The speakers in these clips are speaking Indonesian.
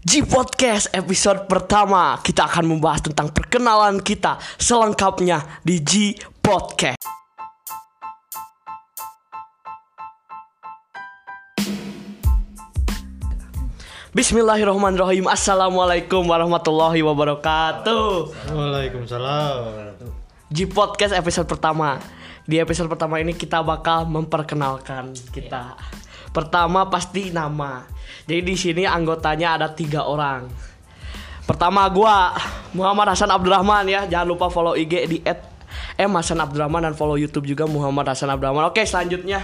G Podcast episode pertama. Kita akan membahas tentang perkenalan kita selengkapnya di G Podcast. Bismillahirrahmanirrahim. Assalamualaikum warahmatullahi wabarakatuh. Waalaikumsalam. G Podcast episode pertama. Di episode pertama ini kita bakal memperkenalkan kita. Pertama pasti nama Jadi di sini anggotanya ada tiga orang. Pertama gua Muhammad Hasan Abdurrahman ya. Jangan lupa follow IG di at Abdurrahman dan follow YouTube juga Muhammad Hasan Abdurrahman. Oke selanjutnya.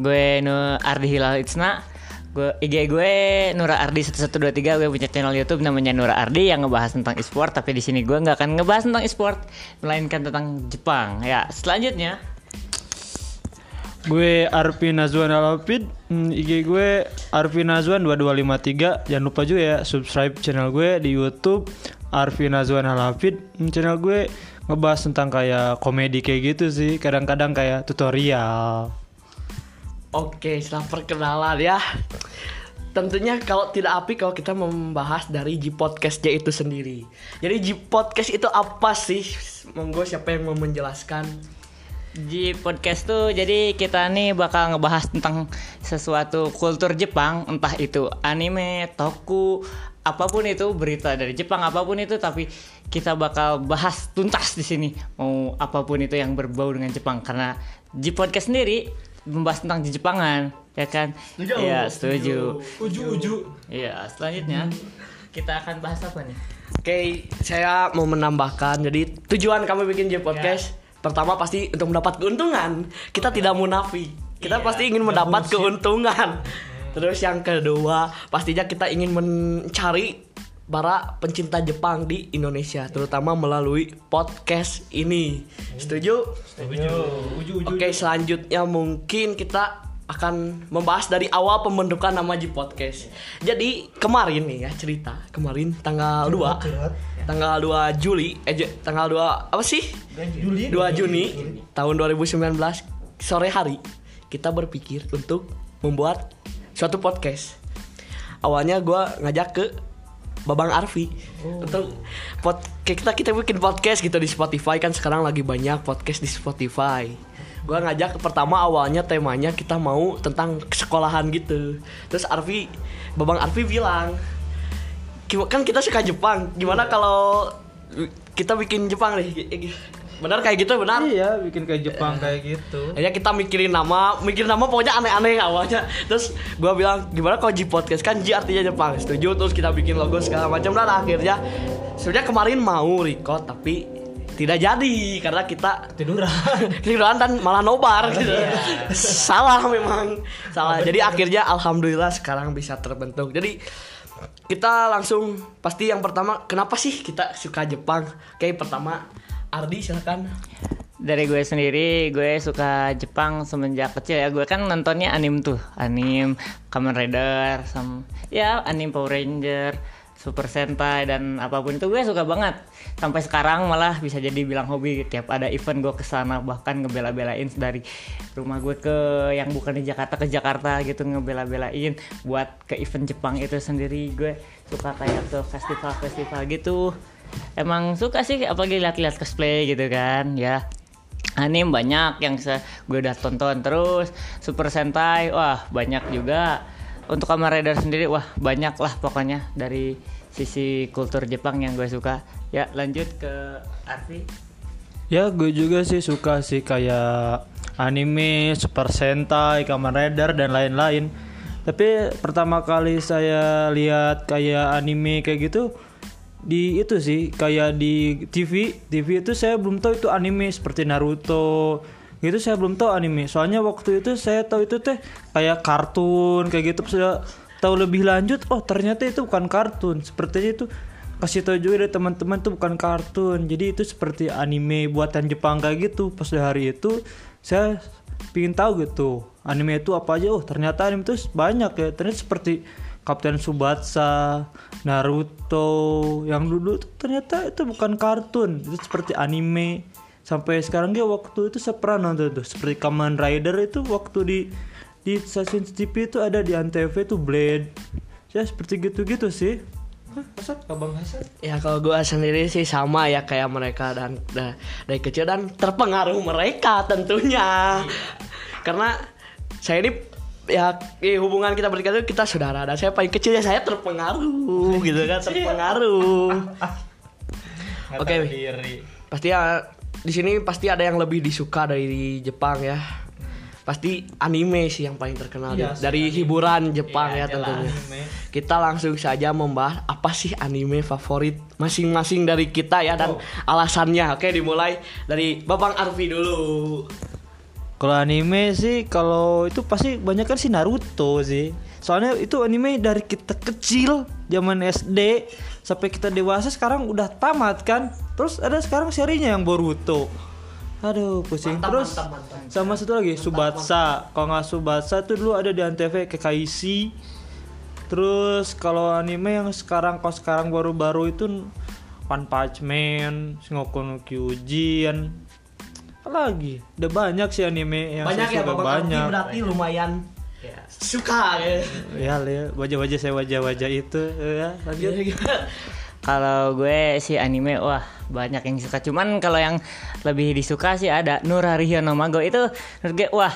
Gue Nu Ardi Hilal Itsna. Gue IG gue Nura Ardi 1123 gue punya channel YouTube namanya Nura Ardi yang ngebahas tentang e-sport. Tapi di sini gue nggak akan ngebahas tentang e-sport melainkan tentang Jepang. Ya selanjutnya Gue Arfi Nazwan Alapid, Hmm, IG gue Arfi Nazwan 2253. Jangan lupa juga ya subscribe channel gue di YouTube Arfi Nazwan Alapid. Hmm, Channel gue ngebahas tentang kayak komedi kayak gitu sih, kadang-kadang kayak tutorial. Oke setelah perkenalan ya Tentunya kalau tidak api kalau kita membahas dari G Podcastnya itu sendiri Jadi G Podcast itu apa sih? Monggo siapa yang mau menjelaskan? Di podcast tuh jadi kita nih bakal ngebahas tentang sesuatu kultur Jepang entah itu anime, toku, apa pun itu berita dari Jepang apa pun itu tapi kita bakal bahas tuntas di sini mau apa pun itu yang berbau dengan Jepang karena di podcast sendiri membahas tentang Jepangan ya kan? Setuju. Iya setuju. Uju-uju. Iya selanjutnya kita akan bahas apa nih? Oke saya mau menambahkan Jadi tujuan kami bikin G Podcast Pertama pasti untuk mendapat keuntungan. Kita tidak munafik. Kita Iya, pasti ingin mendapat keuntungan. Terus yang kedua Pastinya kita ingin mencari para pencinta Jepang di Indonesia terutama melalui podcast ini. Setuju? Oke, selanjutnya mungkin kita akan membahas dari awal pembentukan nama G Podcast. Jadi kemarin nih ya cerita, kemarin tanggal 2 tanggal 2 Juli eh tanggal 2 apa sih? Juli. 2 Juni tahun 2019 sore hari kita berpikir untuk membuat suatu podcast. Awalnya gua ngajak ke Babang Arfi untuk pod kita kita bikin podcast gitu di Spotify kan sekarang lagi banyak podcast di Spotify. Gua ngajak pertama awalnya temanya kita mau tentang sekolahan gitu. Terus Arfi Babang Arfi bilang "Gim- kan kita suka Jepang. Gimana kalau kita bikin Jepang deh? Benar kayak gitu benar? Iya, bikin kayak Jepang kayak gitu. Akhirnya kita mikirin nama, mikirin nama pokoknya aneh-aneh awalnya. Terus gua bilang gimana kalau G podcast kan G artinya Jepang. Setuju terus kita bikin logo segala macam dan akhirnya sebenarnya kemarin mau record tapi tidak jadi karena kita Tiduran. tiduran dan malah nobar gitu. Salah memang. Salah. Jadi akhirnya alhamdulillah sekarang bisa terbentuk. Jadi kita langsung pasti yang pertama kenapa sih kita suka Jepang? Oke, pertama Ardi silakan. Dari gue sendiri, gue suka Jepang semenjak kecil ya. Gue kan nontonnya anim tuh, anim Kamen Rider, sam ya anim Power Ranger, Super Sentai dan apa pun itu gue suka banget. Sampai sekarang malah bisa jadi bilang hobi. Tiap ada event gue ke sana bahkan ngebela-belain dari rumah gue ke yang bukan di Jakarta ke Jakarta gitu ngebela-belain buat ke event Jepang itu sendiri. Gue suka kayak ke festival-festival gitu. Emang suka sih apalagi lihat-lihat cosplay gitu kan ya anime banyak yang gue udah tonton terus Super Sentai wah banyak juga untuk Kamen Rider sendiri wah banyak lah pokoknya dari sisi kultur Jepang yang gue suka ya lanjut ke Arfi Ya gue juga sih suka sih kayak anime, Super Sentai, Kamen Rider dan lain-lain. Tapi pertama kali saya lihat kayak anime kayak gitu di itu sih kayak di TV. TV itu saya belum tahu itu anime seperti Naruto. Gitu saya belum tahu anime. Soalnya waktu itu saya tahu itu teh kayak kartun kayak gitu. Saya tahu lebih lanjut, oh ternyata itu bukan kartun. Sepertinya itu kasih tahu juga dari teman-teman tuh bukan kartun jadi itu seperti anime buatan Jepang kayak gitu pas hari itu saya pingin tahu gitu anime itu apa aja oh ternyata anime itu banyak ya ternyata seperti Kapten Subatsa Naruto yang dulu ternyata itu bukan kartun itu seperti anime sampai sekarang dia waktu itu saya pernah nonton tuh seperti Kamen Rider itu waktu di di stasiun TV itu ada di Antv itu Blade. Ya seperti gitu-gitu sih. Hah, Hasan abang Hasan Ya kalau gue sendiri sih sama ya kayak mereka dan da- dari kecil dan terpengaruh mereka tentunya. Karena saya ini ya eh, hubungan kita bertiga itu kita saudara dan saya paling kecil ya saya terpengaruh gitu kan terpengaruh. Oke. Pasti ya di sini pasti ada yang lebih disuka dari Jepang ya. Pasti anime sih yang paling terkenal Iya, di- dari hiburan Jepang Iya, ya jelas. tentunya. Anime. Kita langsung saja membahas apa sih anime favorit masing-masing dari kita ya dan alasannya. Oke, dimulai dari Babang Arfi dulu. Kalau anime sih kalau itu pasti banyak kan sih Naruto sih. Soalnya itu anime dari kita kecil zaman SD sampai kita dewasa sekarang udah tamat kan. Terus ada sekarang serinya yang Boruto. Aduh pusing Mantap, terus. mantap, mantap. Sama satu lagi Subatsa. Kalau nggak Subatsa tuh dulu ada di Antv Kekaisi. Terus kalau anime yang sekarang kalau sekarang baru-baru itu One Punch Man, Shingeki no Kyojin, lagi? Udah banyak sih anime yang banyak saya ya banyak. berarti lumayan suka ya. Ya, ya wajah-wajah saya wajah-wajah itu ya. Lanjut. Kalau gue sih anime wah banyak yang suka. Cuman kalau yang lebih disuka sih ada Nurariyo no Mago itu menurut gue wah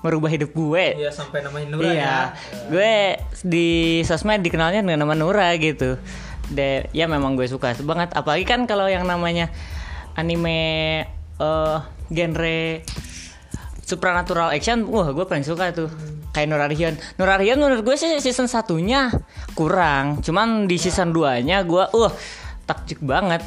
merubah hidup gue. Iya sampai namanya iya. Gue di sosmed dikenalnya dengan nama Nura gitu. De, ya memang gue suka banget. Apalagi kan kalau yang namanya anime eh genre supernatural action, wah gue paling suka tuh. Kayak Nurarion. Nurarion menurut gue sih season satunya kurang. Cuman di season 2-nya gue uh takjub banget.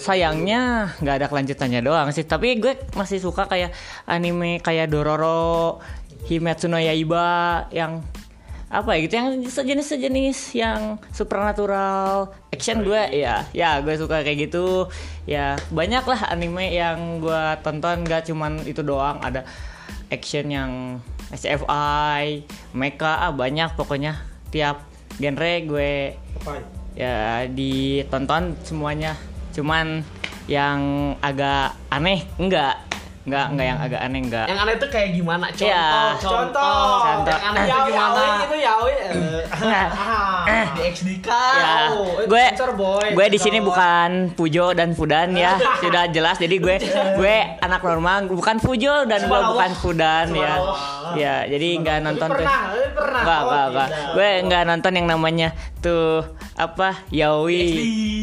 Sayangnya nggak ada kelanjutannya doang sih. Tapi gue masih suka kayak anime kayak Dororo, Himetsu no Yaiba yang apa ya gitu yang sejenis-sejenis yang supernatural action gue ya ya gue suka kayak gitu ya banyak lah anime yang gue tonton gak cuman itu doang ada action yang SFI mecha ah banyak pokoknya tiap genre gue ya ditonton semuanya cuman yang agak aneh enggak enggak enggak yang agak aneh enggak Yang aneh tuh kayak gimana? Contoh, Iya. contoh. Contoh. Yang aneh tuh gimana? itu yaoi. Eh. Di XDK. ya Oh, itu gue gue di sini bukan Pujo dan Fudan ya sudah jelas jadi gue gue anak normal bukan Pujo dan gue bukan Fudan ya ya jadi nggak nonton tuh. pernah, nggak Oh, nggak. nggak tidak. gue nggak nonton yang namanya tuh apa Yaoi.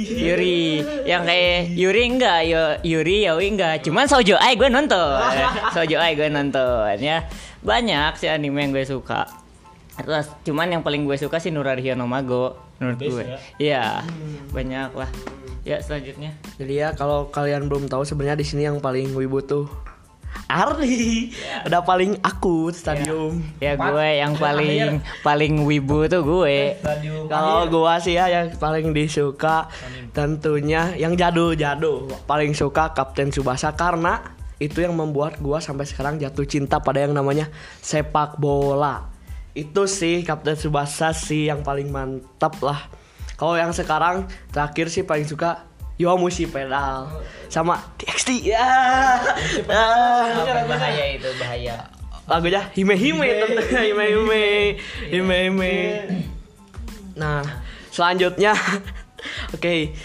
Yuri. Yang kayak Yuri enggak yo Yuri Yaoi enggak cuman Sojo Ai gue nonton. Sojo Ai gue nonton ya. Banyak sih anime yang gue suka. Terus cuman yang paling gue suka sih Nurariyo no Mago menurut gue. Iya, banyak lah. Ya selanjutnya. Jadi ya kalau kalian belum tahu sebenarnya di sini yang paling wibu tuh Ardi. Udah paling akut stadium. Ya gue yang paling paling wibu tuh gue. Kalau gua sih ya yang paling disuka tentunya yang jadul-jadul. Paling suka Kapten Subasa karena itu yang membuat gua sampai sekarang jatuh cinta pada yang namanya sepak bola. Itu sih Kapten Subasa sih yang paling mantap lah. Kalau yang sekarang terakhir sih paling suka Yomushi Pedal. Sama TXT ya. Ah. bahaya itu bahaya. lagunya Hime Hime tentunya Hime. Hime Hime. Hime nah selanjutnya. Oke.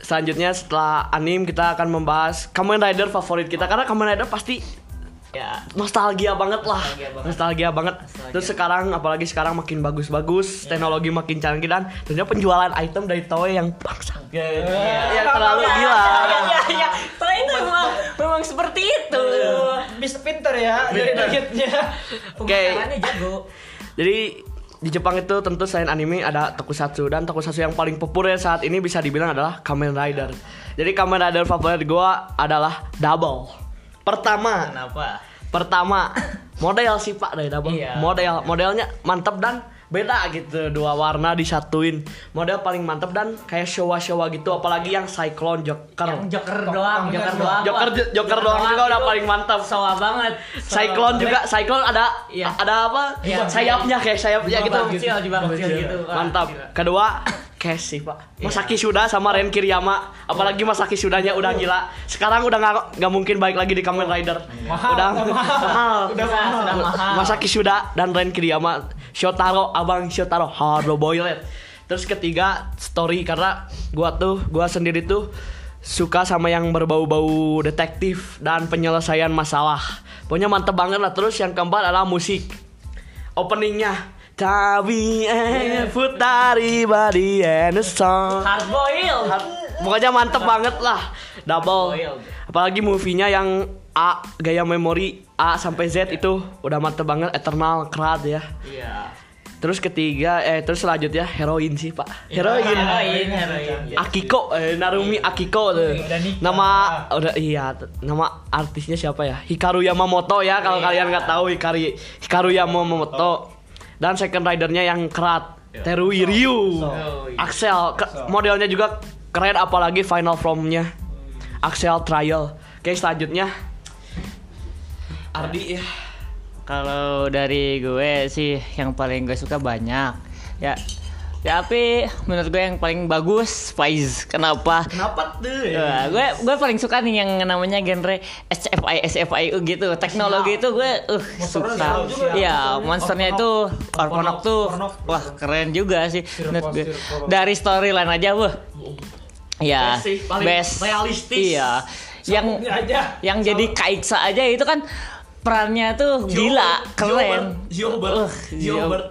Selanjutnya setelah anim kita akan membahas Kamen Rider favorit kita. Karena Kamen Rider pasti Ya. nostalgia banget lah Nostalgia banget. nostalgia banget terus sekarang apalagi sekarang makin bagus-bagus teknologi makin canggih dan tentunya penjualan item dari Toei yang bangsa yang terlalu gila Iya iya. Soalnya itu memang memang seperti itu. Bisa pinter ya dari targetnya. Oke. Jadi di Jepang itu tentu selain anime ada tokusatsu dan tokusatsu yang paling populer saat ini bisa dibilang adalah Kamen Rider. Jadi Kamen Rider favorit gua adalah Double. Pertama, Kenapa? pertama model sih Pak dari Double. Iya. Model modelnya mantap dan beda gitu dua warna disatuin. Model paling mantap dan kayak showa-showa gitu apalagi yang Cyclone Joker. Yang Joker doang, Joker doang. Joker Wah, Joker doang juga udah paling mantap Soa banget. Cyclone juga Cyclone ada Iya. ada apa? Iya. sayapnya kayak sayapnya gitu. Kecil, kecil gitu. Wah, mantap. kedua sih pak. Iya. Masaki Suda sama Ren Kiriyama. Apalagi Masaki Sudanya udah gila. Sekarang udah nggak nggak mungkin balik lagi di Kamen Rider. Udah mahal. Sudah, sudah mahal. Masaki Suda dan Ren Kiriyama Shotaro abang Shotaro hard boiled. Terus ketiga story karena gua tuh gua sendiri tuh suka sama yang berbau-bau detektif dan penyelesaian masalah. Pokoknya mantep banget lah. Terus yang keempat adalah musik. Openingnya Tabi eh putari body and the song Hard boil. Pokoknya mantep banget lah. Double. Apalagi movie-nya yang A Gaya memori A sampai Z itu Udah mantep banget Eternal Crowd ya. Iya. Terus ketiga Eh terus selanjutnya Heroin sih pak. Heroin. Heroin, heroin. Akiko eh, Narumi Akiko tuh. Nama udah iya Nama artisnya siapa ya? Hikaru Yamamoto ya Kalau kalian nggak tahu Hikari, Hikaru Yamamoto. Dan second ridernya yang kerat Terui Ryu Axel Modelnya juga keren Apalagi final formnya. Axel Trial. Oke selanjutnya Ardi ya. Kalau dari gue sih yang paling gue suka banyak. Ya. Ya, tapi menurut gue yang paling bagus Faiz. Kenapa? Kenapa tuh? Wah, gue gue paling suka nih yang namanya genre SFI SFIU gitu. Teknologi itu gue uh suka. ya. Monsternya itu Orponok tuh wah keren juga sih menurut gue. dari storyline aja wah. Ya Best best. realistis. iya. Yang yang jadi Kaiksa aja itu kan perannya tuh gila keren Zio uh,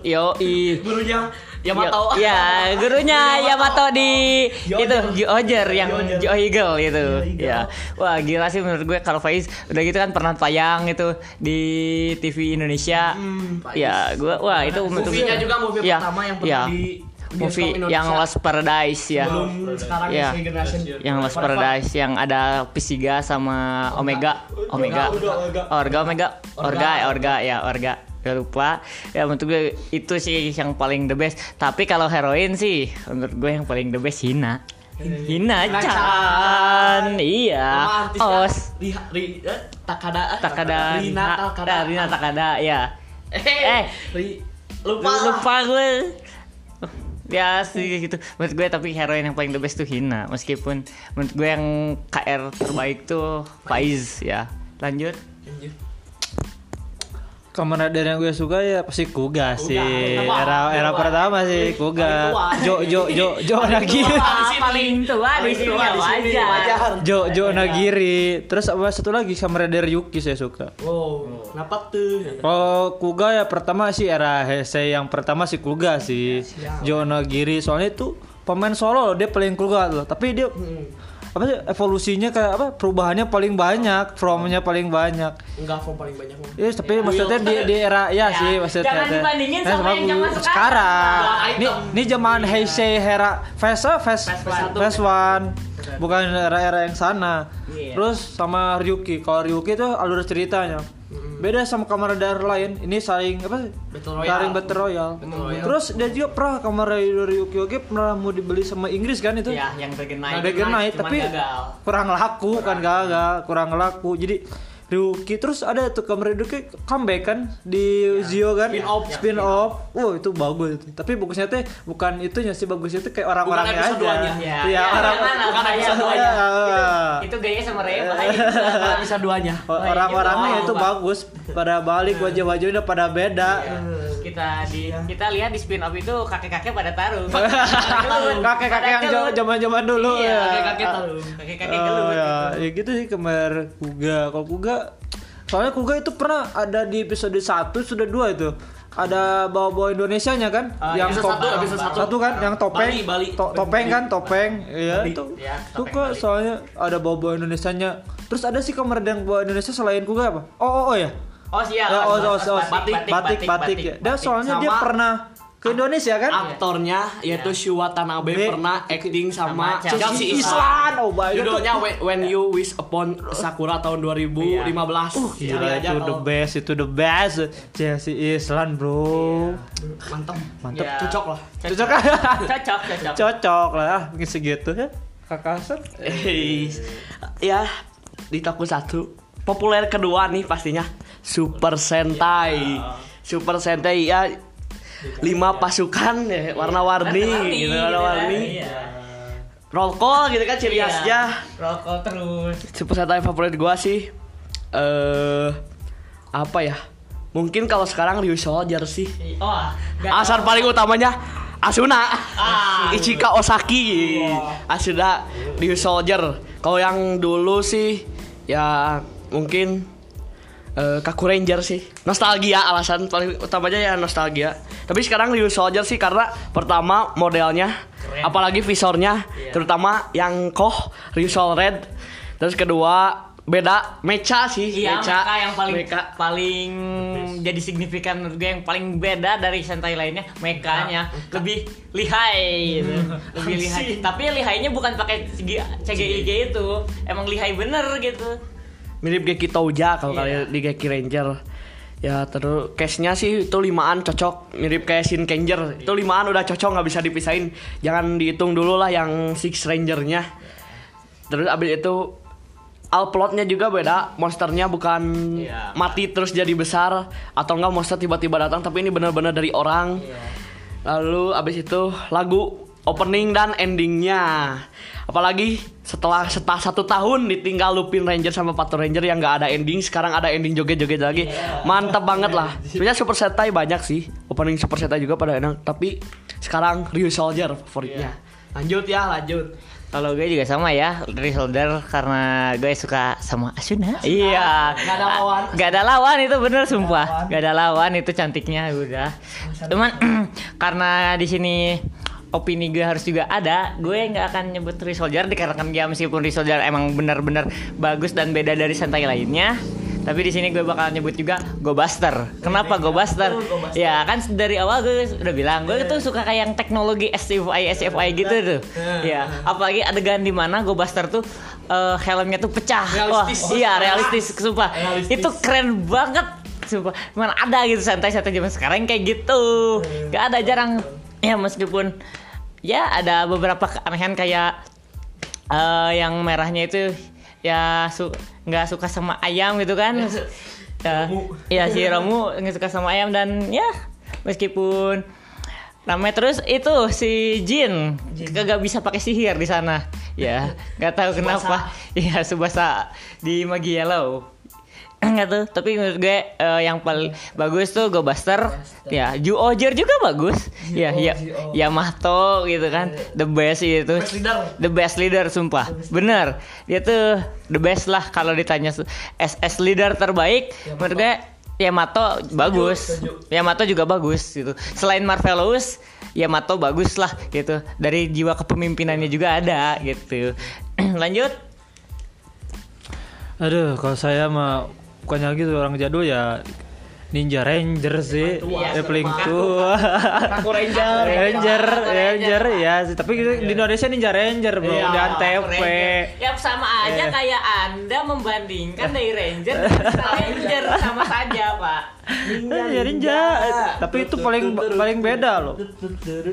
yo i Gurunya Yamato Ya, gurunya Yamato di Gyoger. itu Gyoger yang Gyoger. Gyohigel itu. Gyohigel. Ya. Wah, gila sih menurut gue kalau Faiz udah gitu kan pernah tayang itu di TV Indonesia. ya, gue wah itu menurut gue- juga movie ya, pertama yang pernah ya. di movie yang Lost Paradise ya. Belum sekarang Ya. Generation. Yang Lost Paradise yang ada Pisiga sama Omega, Omega, Orga, Omega, Orga, ya, Orga ya, Orga. Gak lupa. Ya menurut gue itu sih yang paling the best. Tapi kalau heroin sih menurut gue yang paling the best Hina. Hina Chan. Iya. Os. Eh, Takada. Takada. Rina Takada Rina Takada. Ya. Eh, Eh. Lupa. Lupa gue ya sih gitu. Menurut gue tapi heroin yang paling the best tuh Hina. Meskipun menurut gue yang KR terbaik tuh Faiz ya. Lanjut Kamen Rider yang gue suka ya pasti Kuga sih. Kenapa? Era era pertama sih Kuga. Jo Jo Jo Jo Nagiri. paling tua di sini tua di sini, wajar. Jo Jo Nagiri. Terus apa satu lagi Kamen Rider Yuki saya suka. Oh, kenapa tuh? Kalau Kuga ya pertama sih era Heisei yang pertama sih Kuga sih. Jo Nagiri soalnya itu pemain solo loh, dia paling Kuga loh. Tapi dia apa sih evolusinya kayak apa perubahannya paling banyak, fromnya paling banyak. Enggak, form paling banyak. Iya, tapi maksudnya di, di era ya, sih maksudnya. jangan dibandingin Nah, sama yang gua- zaman sekarang. Ini ini zaman Heisei era Phase Phase Phase one. Bukan era-era yang sana. Iya. Terus sama Ryuki. Kalau Ryuki itu alur ceritanya. Beda sama Kamen Rider lain. Ini saling apa sih? Battle Royale. Saling Battle Royale. Royale. Terus dia juga pernah Kamen Rider Ryuki Oke pernah mau dibeli sama Inggris kan itu? ya yang Dragon Knight Nah, Dragon Knight, cuman tapi gagal. kurang laku kan gagal, kurang laku. Jadi Ryuki terus ada tuh Kamen Rider Ryuki comeback kan di Zio kan Spin off. spin off. Wow, itu bagus itu. Tapi bagusnya teh bukan itunya sih bagusnya tuh kayak orang-orangnya aja. duanya. Ya, Iya, ya, orang bukan bahaya. duanya. Itu, itu gaya sama bahaya. Kalau bisa duanya. orang-orangnya Oh, itu bagus pada balik wajah-wajahnya pada beda. Kita di kita lihat di spin off itu kakek-kakek pada taruh. Kakek-kakek yang gelut. zaman-zaman dulu Iya, ya. kakek-kakek taruh. Kakek-kakek Oh, gelut. ya. gitu. ya gitu sih kemar Kuga. Kalau Kuga soalnya Kuga itu pernah ada di episode 1 sudah dua itu. Ada bawa-bawa Indonesianya kan? Ah, yang top- satu, episode satu. kan yang topeng. Bali, Bali. To- topeng kan, topeng. Iya, Bali. itu. Ya, Suka Bali. soalnya ada bawa-bawa Indonesianya. Terus ada sih kamar yang bawa Indonesia selain Kuga apa? Oh, oh, oh ya. Oh siap. Ya, oh, oh, oh, batik, batik, batik, ya. Dan soalnya dia pernah ke Indonesia kan? Aktornya yaitu Shu Watanabe Be- pernah acting sama Chelsea Islan. Oh. Judulnya When, You Wish Upon Sakura tahun 2015. Gila Cari aja itu the best, itu the best. Chelsea Island, bro. Mantap. Mantap. Ya. Cocok lah. Cocok Cocok, cocok. Cocok lah, mungkin segitu ya. Kakasan. Eh, ya di toko satu populer kedua nih pastinya Super Sentai Super Sentai ya lima pasukan ya, warna-warni gitu warna-warni Iya. roll call gitu kan ciri Iya. khasnya Rokok terus. Super Sentai favorit gua sih eh apa ya mungkin kalau sekarang Ryu Soldier sih. Oh, Alasan paling utamanya Asuna, Ah. Ichika Osaki, Asuna Ryu Soldier. Kalau yang dulu sih ya mungkin eh, Kaku Ranger sih. Nostalgia alasan paling utamanya ya nostalgia. Tapi sekarang Ryu Soldier sih karena pertama modelnya, apalagi visornya, terutama yang Koh Ryu Sol Red. Terus kedua beda mecha sih, Iya, mecha mereka yang paling mecha. paling jadi signifikan menurut gue yang paling beda dari Sentai lainnya mekanya lebih lihai gitu. lebih lihai. Tapi lihainya bukan pakai CGI CGI itu, emang lihai bener gitu. Mirip Geki Touja kalau Iya. kalian di Geki Ranger. Ya terus case-nya sih itu limaan cocok mirip kayak Shin Ranger itu limaan udah cocok nggak bisa dipisahin. Jangan dihitung dulu lah yang Six Ranger-nya. Terus abis itu all plotnya juga beda. Monsternya bukan Iya. mati terus jadi besar atau enggak monster tiba-tiba datang tapi ini benar-benar dari orang. Lalu abis itu lagu opening dan endingnya. Apalagi setelah setelah satu tahun ditinggal Lupin Ranger sama Pato Ranger yang nggak ada ending sekarang ada ending joget-joget lagi. Mantap banget lah. Sebenarnya Super Sentai banyak sih. Opening Super Sentai juga pada enak tapi sekarang Ryu Soldier favoritnya. Lanjut ya lanjut. Kalau gue juga sama ya, Resolder karena gue suka sama Asuna. Iya. Nggak ada lawan. Gak ada lawan itu bener sumpah. Gak ada lawan itu cantiknya udah. Cuman karena di sini opini gue harus juga ada, gue nggak akan nyebut Resolder dikarenakan dia meskipun Resolder emang benar-benar bagus dan beda dari Sentai lainnya. Tapi di sini gue bakal nyebut juga Go Buster. Kenapa Go Buster? Ya kan dari awal gue udah bilang gue tuh suka kayak yang teknologi SFI SFI gitu tuh. Ya, apalagi adegan di mana Go Buster tuh eh, helmnya tuh pecah. Realistis. Wah, iya realistis sumpah. Realistis. Itu keren banget. Sumpah. Mana ada gitu santai-santai zaman sekarang kayak gitu. Gak ada jarang. Ya meskipun ya ada beberapa keanehan kayak eh, yang merahnya itu ya su nggak suka sama ayam gitu kan. Ya, ya si Romu nggak suka sama ayam dan ya meskipun namanya terus itu si Jin. Kagak bisa pakai sihir di sana. Ya nggak tahu kenapa. Ya Subasa di Magi Yellow nggak tuh tapi menurut gue eh, yang paling bagus tuh Go Buster ya Ju Ojer juga bagus. Ya ya Yamato gitu kan. The best itu. Leader. the best leader sumpah. Bener. Dia tuh the best lah kalau ditanya SS leader terbaik. Menurut gue Yamato bagus. Yamato juga bagus gitu. Selain Marvelous Yamato bagus lah gitu. Dari jiwa kepemimpinannya juga ada gitu. Lanjut. Aduh, kalau saya mah bukannya gitu orang jadul ya Ninja Ranger sih, Iya, ya paling tua. Kaku Ranger Ranger, Ranger ya, sih. tapi di Indonesia Ninja Ranger bro, Iya, di Antv. Ya sama aja Eh. kayak Anda membandingkan dari Ranger dengan Ranger sama saja, Pak. Ninja, Ninja, tapi itu paling paling beda loh.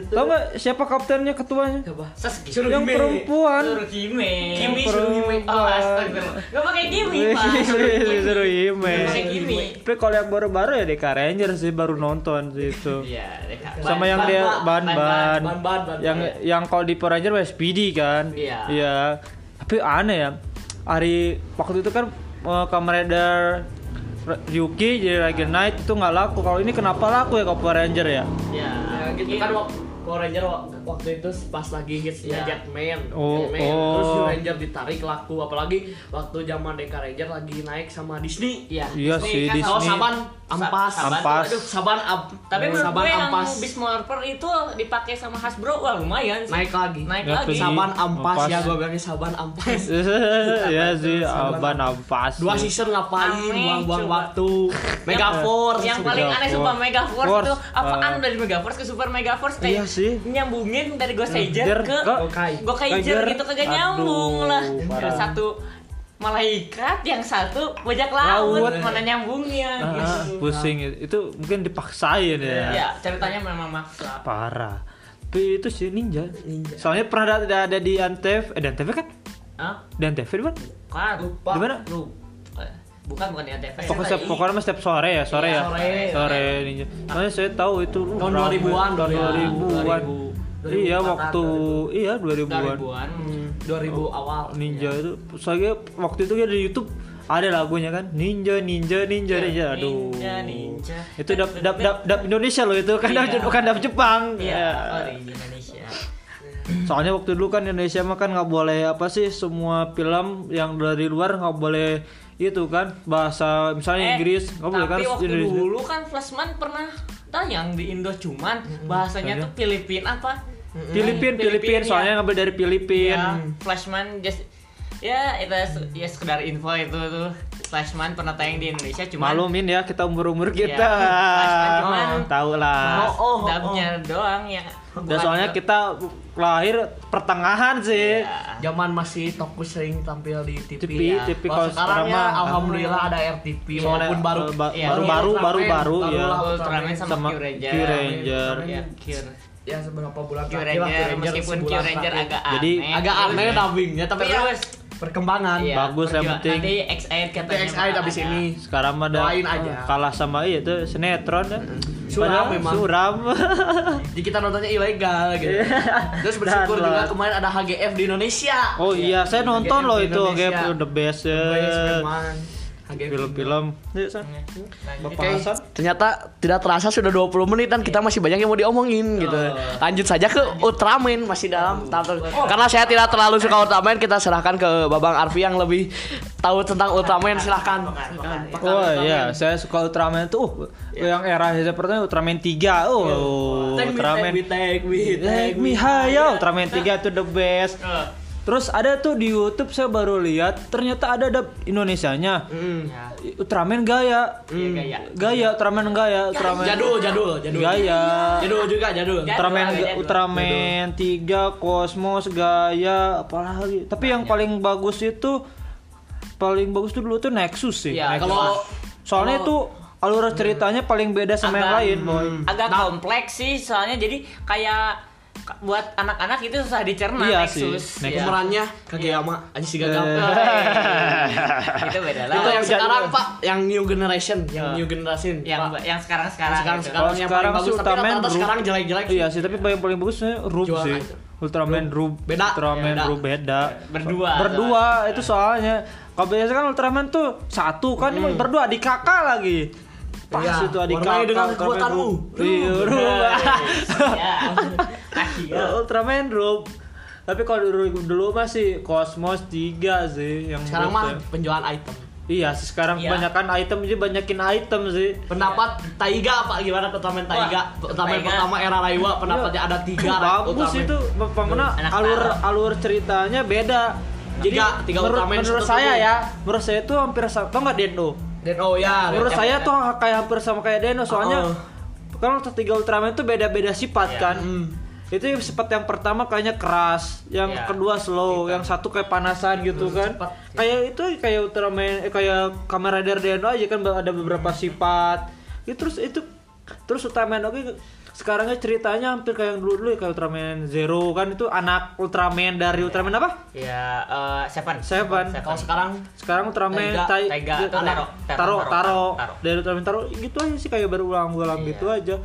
Tahu nggak siapa kaptennya ketuanya? Yang perempuan. Suruhime. Kimi Suruhime. Oh, astagfirullah. Gak pakai Kimi, Pak. Disuruh Hime. Pakai Kimi. Tapi kalau yang baru-baru ya DK Ranger sih baru nonton sih itu. Iya, deh, Kak. Sama yang ban- dia ban- ban-ban. Yang yang kalau di Power Ranger SPD kan. Iya. Iya. Tapi aneh ya. Hari waktu itu kan uh, Kamen Rider Ryuki jadi Ranger Knight itu nggak laku. Kalau ini kenapa laku ya Power Ranger ya? Iya. Ya gitu kan wak- Power Ranger waktu itu pas lagi hitsnya Iya. Jetman, Oh, Jetman. terus oh. New Ranger ditarik laku apalagi waktu zaman Deka Ranger lagi naik sama Disney. Iya. Iya sih, kan Disney. Oh, Saban Ampas. Saban Ampas. aduh. Saban Am Tapi menurut Saban gue yang Ampas Beast Morpher itu dipakai sama Hasbro wah lumayan sih. naik lagi. Naik Ya, lagi. tuh. Saban Ampas, Ampas. ya gue bilangnya Saban Ampas. Iya sih, Aban Ampas. Dua season ngapain buang-buang waktu. Megaforce. yang paling aneh sumpah Megaforce Force, itu apaan uh, dari Megaforce ke Super Megaforce Iya kayak sih. Nyambungin dari Ranger ke ke Gokai. Gokaiger Gokaiger. gitu kagak nyambung lah. parah. Satu malaikat, yang satu bajak laut, Laut. mana nyambungnya Ah, gitu. pusing itu mungkin dipaksain ya. Ya, ceritanya memang maksa. Parah. Tapi itu sih ninja. Soalnya pernah ada, ada di Antv, eh di Antv kan? Hah? Di Antv di mana? Kan Lupa. Di mana? Eh, bukan bukan di antv. Pokoknya setiap, pokoknya setiap sore ya, sore Iya, ya. sore. Sore ninja. Soalnya saya tahu itu Tahun rame. 2000-an, 2000-an. 2000. Iya, waktu iya 2000-an. 2000-an. 2000 awal. Ninja itu soalnya waktu itu ya di YouTube ada lagunya kan ninja ninja ninja ninja aduh Ninja, ninja. itu dap dap dap dap Indonesia loh itu kan dap Iya. bukan dap Jepang Iya, Ya. oh di Indonesia. soalnya waktu dulu kan Indonesia mah kan nggak boleh apa sih semua film yang dari luar nggak boleh itu kan bahasa misalnya Eh, Inggris nggak boleh kan Tapi waktu Indonesia. dulu kan Flashman pernah tayang di Indo cuman bahasanya tuh Filipin apa? Filipin Filipin ya. soalnya ngambil dari Filipin Ya, Flashman just ya itu ya sekedar info itu tuh Flashman pernah tayang di Indonesia cuman malumin ya kita umur umur kita Iya, Flashman cuman tahu lah Oh, oh, dubnya doang ya dan soalnya kita lahir pertengahan sih Ya. Zaman masih Toku sering tampil di TV. TV, ya. TV Kalau sekarang ya mah- alhamdulillah ada RTV Iya, walaupun baru eh, ba- iya, baru-baru Ultraman, baru-baru ya Ultraman sama, Sama Q Ranger. Q Ranger. Ya, Q- ya seberapa bulan Q terakhir lah, Ranger meskipun Q Ranger agak Jadi, aneh. agak aneh dubbingnya tapi ya Terus perkembangan. iya, Bagus, yang penting. Nanti X8 Nanti katanya XI bakal abis ini sekarang mah aja. kalah sama iya itu sinetron ya. Suram Padahal memang. suram Jadi kita nontonnya ilegal gitu. Terus bersyukur Dan juga lah. kemarin ada HGF di Indonesia. oh iya saya nonton HGF loh itu Indonesia. game the best ya Best. HGF. film-film Yuk. Lanjut. Bapak Hasan Ternyata tidak terasa sudah 20 menit dan kita masih banyak yang mau diomongin gitu. Lanjut saja ke Ultraman masih dalam tahap ter- Karena saya tidak terlalu suka Ultraman, kita serahkan ke Babang Arfi yang lebih tahu tentang Ultraman. Silahkan. Oh iya, saya suka Ultraman itu uh, yang era saya pertama Ultraman 3. Oh, Take me, Ultraman take me, take me, Take me high, yo. Ultraman 3 itu the best. Terus ada tuh di YouTube saya baru lihat ternyata ada dub Indonesianya. Hmm. Ya, Ultraman gaya. iya, gaya. Gaya Ultraman gaya, Ultraman. Jadul, jadul, jadul. Gaya. Jadul juga, jadul. Jadul. Ultraman. Ultraman 3 Cosmos Gaya apalagi. Tapi yang paling bagus itu paling bagus tuh dulu tuh Nexus sih. Iya, Nexus. kalau- soalnya itu alur ceritanya paling beda sama yang Agak- lain, boy. agak kompleks sih soalnya jadi kayak ka- buat anak-anak itu susah dicerna Iya Nexus. sih, Iya. Pemerannya Kageyama, Aji si Gagap. Eh, itu beda lah. Itu yang sekarang. Pak, yang new generation, yang Oh. new generation. yang Pak. yang sekarang-sekarang sekarang gitu. sekarang Kalau yang sekarang paling sih bagus tapi Rub. sekarang jelek-jelek sih. Iya sih, tapi paling paling bagusnya Rub Jual sih. aja. Ultraman Rub. Beda. Ultraman. Rub beda. Berdua. Berdua itu soalnya. Kalau biasa kan Ultraman tuh satu kan ini berdua adik kakak lagi. Pas Iya, itu adik warnai kakak. dengan kekuatanmu. Rub. Iya, Rub. ya. Akhirnya. Ultraman Rub. Tapi kalau dulu, dulu masih Cosmos 3 sih yang Sekarang mah ya. penjualan item. Iya sih sekarang Iya. kebanyakan item jadi banyakin item sih. Pendapat Taiga Pak gimana Ultraman Taiga? Taiga. pertama era Raiwa pendapatnya ada tiga bagus itu Anak alur alur ceritanya beda jadi Tiga- tiga menurut, Ultraman menurut saya ya menurut saya itu hampir sama tau nggak Deno oh ya, menurut ya, saya ya. tuh kayak hampir sama kayak Deno soalnya Oh. kalau tiga Ultraman itu beda-beda sifat Iya. kan Hmm. itu sifat yang pertama kayaknya keras yang Iya. kedua slow yang satu kayak panasan gitu kan cepat. kayak itu kayak Ultraman eh, kayak Kamen Rider Deno aja kan ada beberapa sifat itu terus itu terus Ultraman oke sekarangnya ceritanya hampir kayak yang dulu dulu ya kayak Ultraman Zero. Kan itu anak Ultraman dari Ultraman apa? Ya, eh, Seven. Seven. Kalau sekarang? Sekarang Ultraman Taiga, Tai- Taiga, Taro, taro. Taro, taro, Taro, Taro. dari Ultraman Taro gitu aja sih kayak berulang-ulang Iya. gitu aja.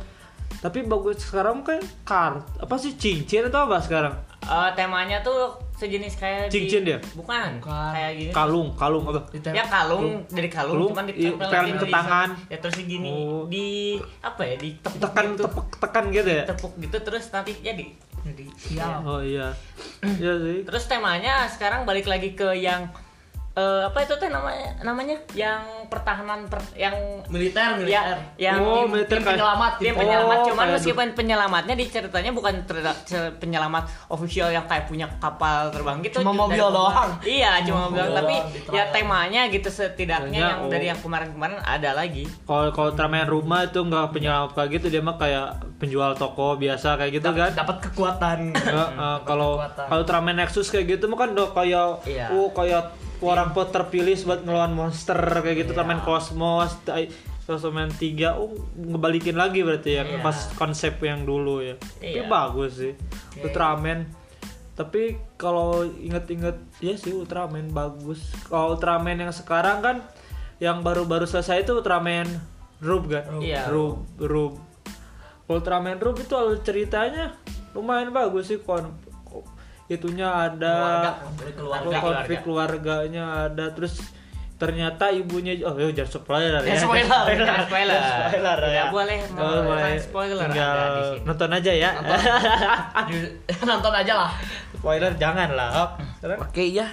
Tapi bagus sekarang kayak kart apa sih cincin atau apa sekarang Eh, temanya tuh sejenis kayak di- Cincin dia? Bukan, Bukan. kayak gini. kalung kalung apa Ya kalung dari kalung, Kalung, cuman iya, ditempel pelin ke di- tangan. Ya terus gini Oh. di apa ya? Ditepuk tekan gitu. tepuk tekan gitu ya tepuk gitu terus nanti jadi jadi siap. oh iya iya sih Terus temanya sekarang balik lagi ke yang eh, apa itu teh namanya namanya yang pertahanan per- yang Militer, militer. Ya, yang Oh, tim, militer tim penyelamat, tim Oh, penyelamat. Cuman meskipun penyelamatnya di ceritanya bukan penyelamat official yang kayak punya kapal terbang gitu. Cuma mobil doang. Iya, cuma mobil doang. Tapi doang, di ya temanya gitu setidaknya Kayaknya, yang oh. dari yang kemarin-kemarin ada lagi. kalau kalau Ultraman rumah itu nggak penyelamat kayak gitu dia mah kayak penjual toko biasa kayak gitu kan Dapat kekuatan. Kalau kalau Ultraman Nexus kayak gitu mah kan udah kayak Iya. oh kayak orang pot terpilih buat ngelawan monster kayak gitu Iya. Ultraman Cosmos Tai- Ultraman 3 oh ngebalikin lagi berarti ya Iya. pas konsep yang dulu ya tapi Iya. bagus sih Ultraman tapi kalau inget-inget ya sih Ultraman bagus kalau Ultraman yang sekarang kan yang baru-baru selesai itu Ultraman Rub kan Iya. Rub Rub Ultraman Rub itu alur ceritanya lumayan bagus sih kon itunya ada Keluarga, keluarga. konflik keluarganya ada terus ternyata ibunya oh yo, jangan spoiler ya. Ya, spoiler. Jangan spoiler. spoiler Tidak ya. boleh Oh, boleh. spoiler Tinggal ada di sini. nonton aja ya. nonton aja lah spoiler jangan lah. Oke ya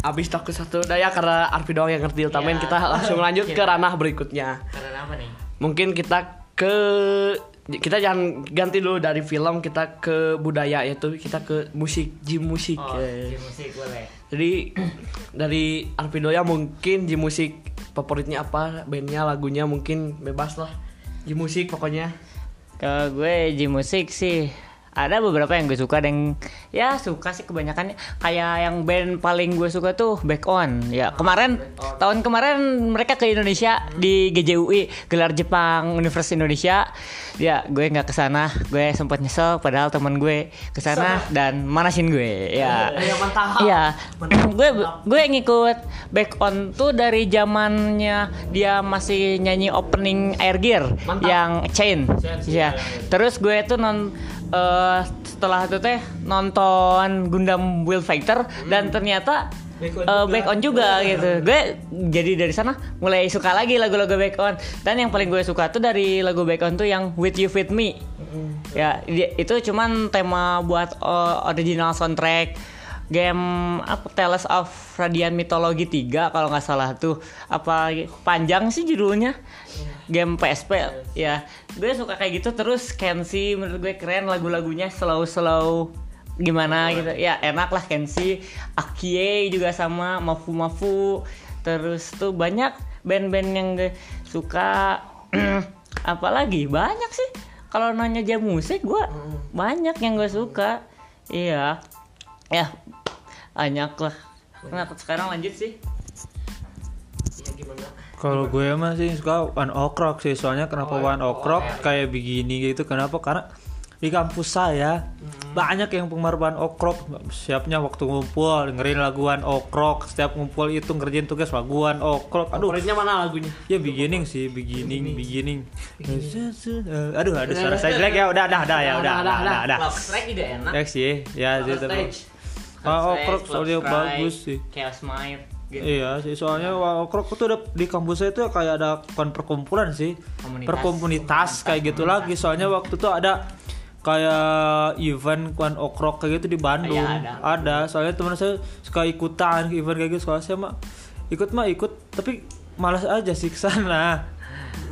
Abis takut satu daya karena Arfi doang yang ngerti utamain Ya. kita langsung lanjut ke ranah berikutnya Karena apa nih? mungkin kita ke kita jangan ganti dulu dari film kita ke budaya yaitu kita ke musik gym musik Oh, di musik boleh. jadi dari Arvidoya mungkin gym musik favoritnya apa bandnya lagunya mungkin bebas lah. Gym musik pokoknya. Kalau gue di musik sih ada beberapa yang gue suka dan ya suka sih kebanyakan kayak yang band paling gue suka tuh Back On. Ya kemarin tahun kemarin mereka ke Indonesia di GJUI gelar Jepang Universitas Indonesia. Ya gue nggak ke sana gue sempat nyesel padahal teman gue ke sana dan manasin gue ya. Ya. Iya, gue gue ngikut back on tuh dari zamannya dia masih nyanyi opening Air Gear Mantap. yang Chain. Iya. Terus gue tuh non eh, setelah itu teh nonton Gundam Wheel Fighter dan ternyata Back on juga. back on juga gitu. Gue jadi dari sana mulai suka lagi lagu-lagu back on. Dan yang paling gue suka tuh dari lagu back on tuh yang With You With Me. Ya, dia- itu cuman tema buat uh, original soundtrack game apa Tales of Radiant Mythology 3 kalau nggak salah tuh. Apa panjang sih judulnya? Game PSP ya. Gue suka kayak gitu terus Kenshi menurut gue keren lagu-lagunya slow slow gimana gitu. Ya enak lah Kenshi. Akie juga sama Mafu Mafu. Terus tuh banyak band-band yang gue suka. Apalagi banyak sih. Kalau nanya jam musik gue banyak yang gue suka. Iya. Ya banyak lah nah sekarang lanjut sih ya gimana Kalau gue masih suka One Ok Rock sih, soalnya kenapa Oh, One Ok Rock kayak begini gitu? Kenapa? Karena di kampus saya Hmm. banyak yang penggemar One Ok Rock. Siapnya waktu ngumpul dengerin lagu One Ok Rock. Setiap ngumpul itu ngerjain tugas lagu One Ok Rock. Aduh, favoritnya mana lagunya ya beginning sih, beginning, beginning. Aduh, aduh suara saya jelek ya. Udah, udah, udah ya, udah, udah, udah, udah. Juga enak Next sih, ya Love gitu. Stage. Ah, Ok Rock soalnya bagus sih. Chaos Mind gitu. Iya sih soalnya Wakrok itu udah di kampus saya itu kayak ada kon perkumpulan sih Komunitas. perkomunitas kayak gitu lagi. Soalnya waktu itu ada kayak event Kwan Okrok kayak gitu di Bandung. Iya, ada. soalnya teman saya suka ikutan event kayak gitu. Soalnya saya mah ikut mah ikut tapi malas aja sih ke sana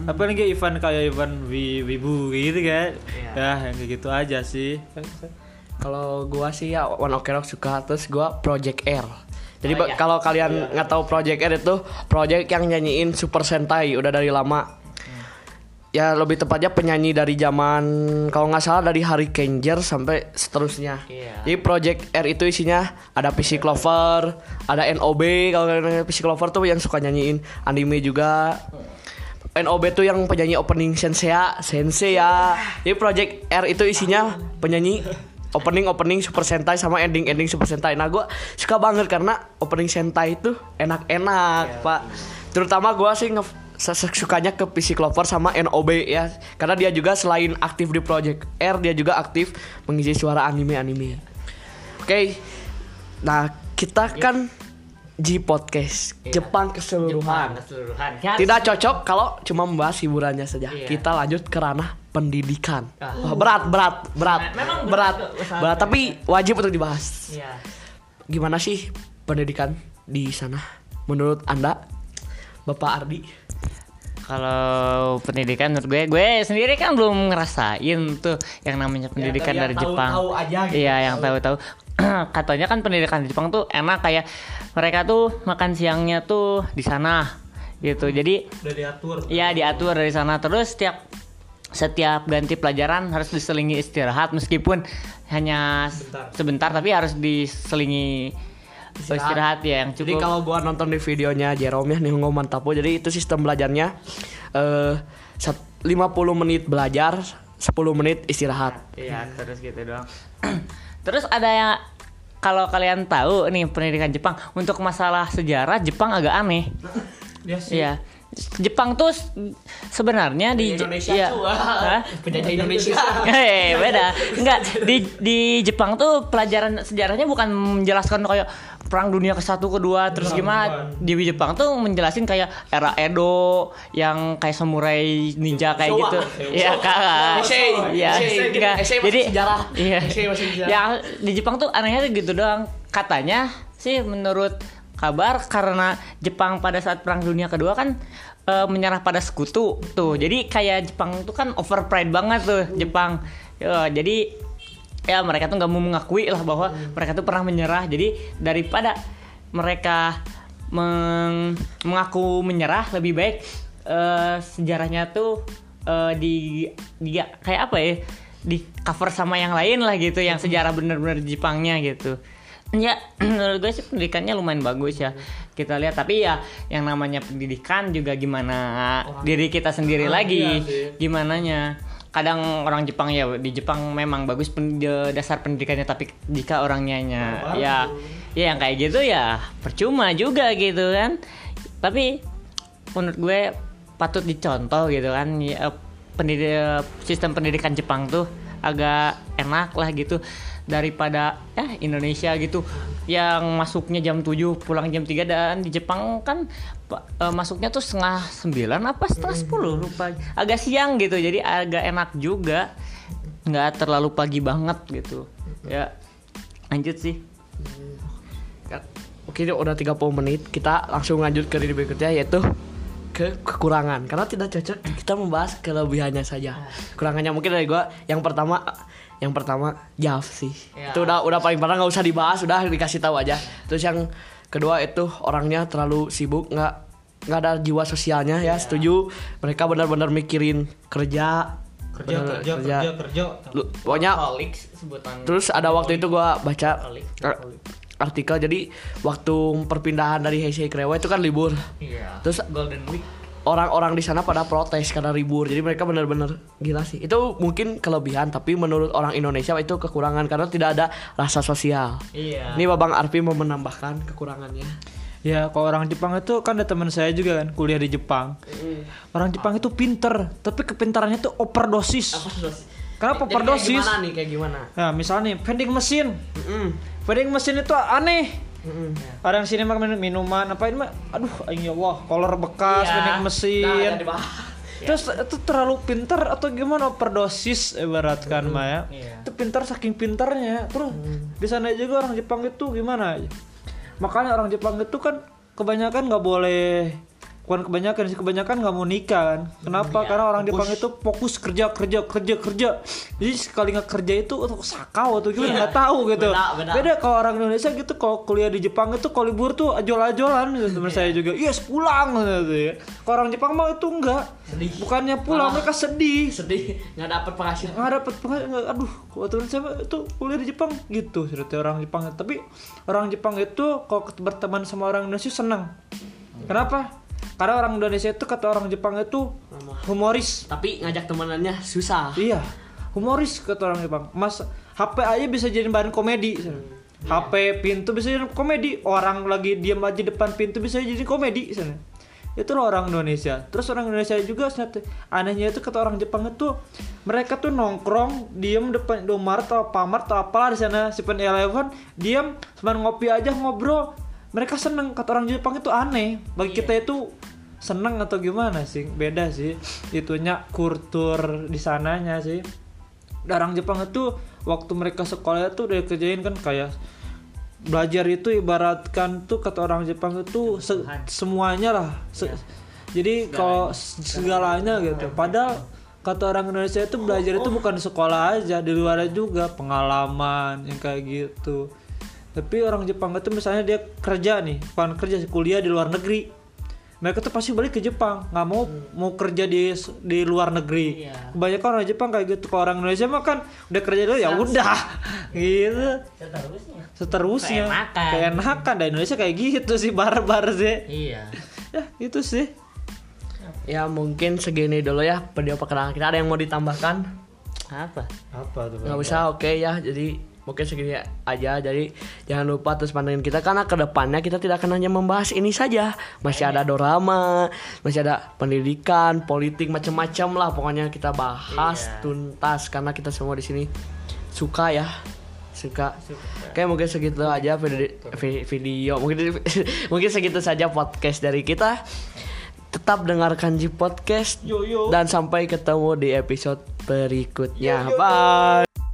apalagi event kayak event wi wibu gitu kan? Ya yang kayak gitu aja sih kalau gua sih ya One Ok Rock suka terus gua Project R jadi Oh, iya. kalau kalian nggak tahu Project R itu project yang nyanyiin Super Sentai udah dari lama ya lebih tepatnya penyanyi dari zaman kalau nggak salah dari Hari Ranger sampai seterusnya Iya. jadi Project R itu isinya ada PC Clover ada NOB kalau kalian PC Clover tuh yang suka nyanyiin anime juga NOB tuh yang penyanyi opening Sensei Sensei ya. Jadi Project R itu isinya penyanyi opening opening Super Sentai sama ending ending Super Sentai. Nah gue suka banget karena opening Sentai itu enak-enak pak. Terutama gue sih nge sukanya ke PC Clover sama NOB ya. Karena dia juga selain aktif di Project R dia juga aktif mengisi suara anime-anime. Oke. Nah kita kan G podcast Jepang keseluruhan. keseluruhan Tidak cocok kalau cuma membahas hiburannya saja. Iya. Kita lanjut ke ranah pendidikan. Wah, berat, berat, berat, Memang berat, berat, berat, tapi wajib untuk dibahas. Iya. Gimana sih pendidikan di sana menurut anda, Bapak Ardi? Kalau pendidikan menurut gue, gue sendiri kan belum ngerasain tuh yang namanya pendidikan tapi dari yang Jepang. tahu-tahu aja gitu. Iya, yang tahu-tahu. Katanya kan pendidikan di Jepang tuh enak kayak mereka tuh makan siangnya tuh di sana gitu. Jadi udah diatur Iya diatur dari sana terus setiap setiap ganti pelajaran harus diselingi istirahat meskipun hanya Sebentar. sebentar, tapi harus diselingi istirahat, ya yang Jadi cukup. kalau gua nonton di videonya Jerome ya Nihongo Mantapo, jadi itu sistem belajarnya eh sat- 50 menit belajar, 10 menit istirahat. Iya terus gitu doang. terus ada yang kalau kalian tahu nih pendidikan Jepang untuk masalah sejarah Jepang agak aneh. ya sih Iya. Jepang tuh sebenarnya di Indonesia iya. tuh. Penjajah Indonesia. Hei, beda. Enggak, di di Jepang tuh pelajaran sejarahnya bukan menjelaskan kayak perang dunia ke satu kedua terus gimana di Jepang tuh menjelasin kayak era Edo yang kayak samurai ninja kayak Showa. gitu. Iya, Kak. Essay. Iya, Essay gitu. enggak. Essay masih Jadi sejarah. Iya. Essay masih sejarah. Ya di Jepang tuh anehnya gitu doang. Katanya sih menurut kabar karena Jepang pada saat perang dunia kedua kan eh, menyerah pada sekutu tuh. Jadi kayak Jepang tuh kan over pride banget tuh Jepang. Ya, jadi ya mereka tuh nggak mau mengakui lah bahwa mereka tuh pernah menyerah. Jadi daripada mereka meng- mengaku menyerah lebih baik eh, sejarahnya tuh eh, di, di kayak apa ya di cover sama yang lain lah gitu yang sejarah bener-bener Jepangnya gitu ya menurut gue sih pendidikannya lumayan bagus ya. Kita lihat tapi ya yang namanya pendidikan juga gimana diri kita sendiri lagi. gimana nya kadang orang Jepang ya di Jepang memang bagus pen- dasar pendidikannya tapi jika orangnya nya ya ya yang kayak gitu ya percuma juga gitu kan. Tapi menurut gue patut dicontoh gitu kan ya, pendidik sistem pendidikan Jepang tuh agak enak lah gitu daripada ya Indonesia gitu. Yang masuknya jam 7 pulang jam 3 dan di Jepang kan eh, masuknya tuh setengah 9 apa setengah 10 lupa. Agak siang gitu jadi agak enak juga. Nggak terlalu pagi banget gitu. Ya lanjut sih. Oke, udah 30 menit. Kita langsung lanjut ke diri berikutnya yaitu ke kekurangan. Karena tidak cocok kita membahas kelebihannya saja. Kekurangannya mungkin dari gua. Yang pertama yang pertama Jav sih. Ya. Itu udah udah paling parah nggak usah dibahas, udah dikasih tahu aja. Terus yang kedua itu orangnya terlalu sibuk, nggak nggak ada jiwa sosialnya ya. Setuju. Mereka benar-benar mikirin kerja, kerja benar- kerja kerja kerja Lu- Pokoknya sebutan Terus ada waktu itu gua baca artikel jadi waktu perpindahan dari Heisei ke Rewa itu kan libur. iya Terus Golden Week orang-orang di sana pada protes karena libur. Jadi mereka benar-benar gila sih. Itu mungkin kelebihan tapi menurut orang Indonesia itu kekurangan karena tidak ada rasa sosial. iya Ini Babang Arfi mau menambahkan kekurangannya. Ya, kalau orang Jepang itu kan ada teman saya juga kan kuliah di Jepang. Orang Jepang itu pinter, tapi kepintarannya tuh overdosis. Kenapa Jadi kayak overdosis? Gimana nih kayak gimana? Nah, misalnya nih, vending mesin. Mm-mm. Vending mesin itu aneh. Ada yang sini makan minuman apa ini mah aduh ya Allah kolor bekas Nah, mesin dibahas. terus itu terlalu pintar atau gimana? Overdosis ibaratkan mah ya. Iya. itu pintar saking pintarnya terus di sana juga orang Jepang itu gimana? Makanya orang Jepang itu kan kebanyakan nggak boleh bukan kebanyakan sih kebanyakan nggak mau nikah kan. Kenapa? Karena orang Jepang itu fokus kerja kerja kerja kerja. Jadi sekali nggak kerja itu untuk sakau atau gimana? Nggak tahu gitu. Beda, beda. kalau orang Indonesia gitu kalau kuliah di Jepang itu kalau libur tuh ajol-ajolan. Gitu teman saya juga yes pulang gitu. Ya kalau orang Jepang mah itu enggak Sedih. bukannya pulang mereka sedih. Sedih nggak dapet penghasilan. nggak dapat penghasilan aduh kalau teman saya itu kuliah di Jepang. Gitu cerita orang Jepang. Tapi orang Jepang itu kalau berteman sama orang Indonesia senang kenapa karena orang Indonesia itu kata orang Jepang itu humoris. Tapi ngajak temenannya susah. iya humoris kata orang Jepang. Mas HP aja bisa jadi bahan komedi. HP pintu bisa jadi komedi. Orang lagi diam aja depan pintu bisa jadi komedi sana itu loh orang Indonesia. Terus orang Indonesia juga anehnya itu kata orang Jepang itu mereka tuh nongkrong diem depan Indomaret atau Pamart atau apalah di sana 7-Eleven diem cuma ngopi aja ngobrol mereka seneng kata orang Jepang itu aneh. Bagi kita itu seneng atau gimana sih? Beda sih. Itunya kultur di sananya sih. Orang Jepang itu waktu mereka sekolah itu udah kerjain kan kayak belajar itu ibaratkan tuh kata orang Jepang itu se- semuanya lah. Se- jadi kalau segalanya gitu. Padahal kata orang Indonesia itu belajar itu bukan di sekolah aja di luar juga. Pengalaman yang kayak gitu tapi orang Jepang itu misalnya dia kerja nih bukan kerja sih, kuliah di luar negeri. Mereka tuh pasti balik ke Jepang nggak mau mau kerja di di luar negeri. Iya. kebanyakan orang Jepang kayak gitu kalau orang Indonesia mah kan udah kerja dulu ya udah. Gitu. Seterusnya. Seterusnya. Keenakan. keenakan dan Indonesia kayak gitu sih barbar sih. Iya. Ya itu sih. Ya mungkin segini dulu ya video perkenalan kita. Ada yang mau ditambahkan? apa? Apa tuh? Nggak usah, oke ya. Jadi mungkin segini aja jadi jangan lupa terus pantengin kita karena ke depannya kita tidak akan hanya membahas ini saja masih ada dorama masih ada pendidikan politik macam-macam lah pokoknya kita bahas tuntas karena kita semua di sini suka ya suka. Oke mungkin segitu aja video, vi- video. mungkin mungkin segitu saja podcast dari kita. Tetap dengarkan Ji Podcast dan sampai ketemu di episode berikutnya. Bye.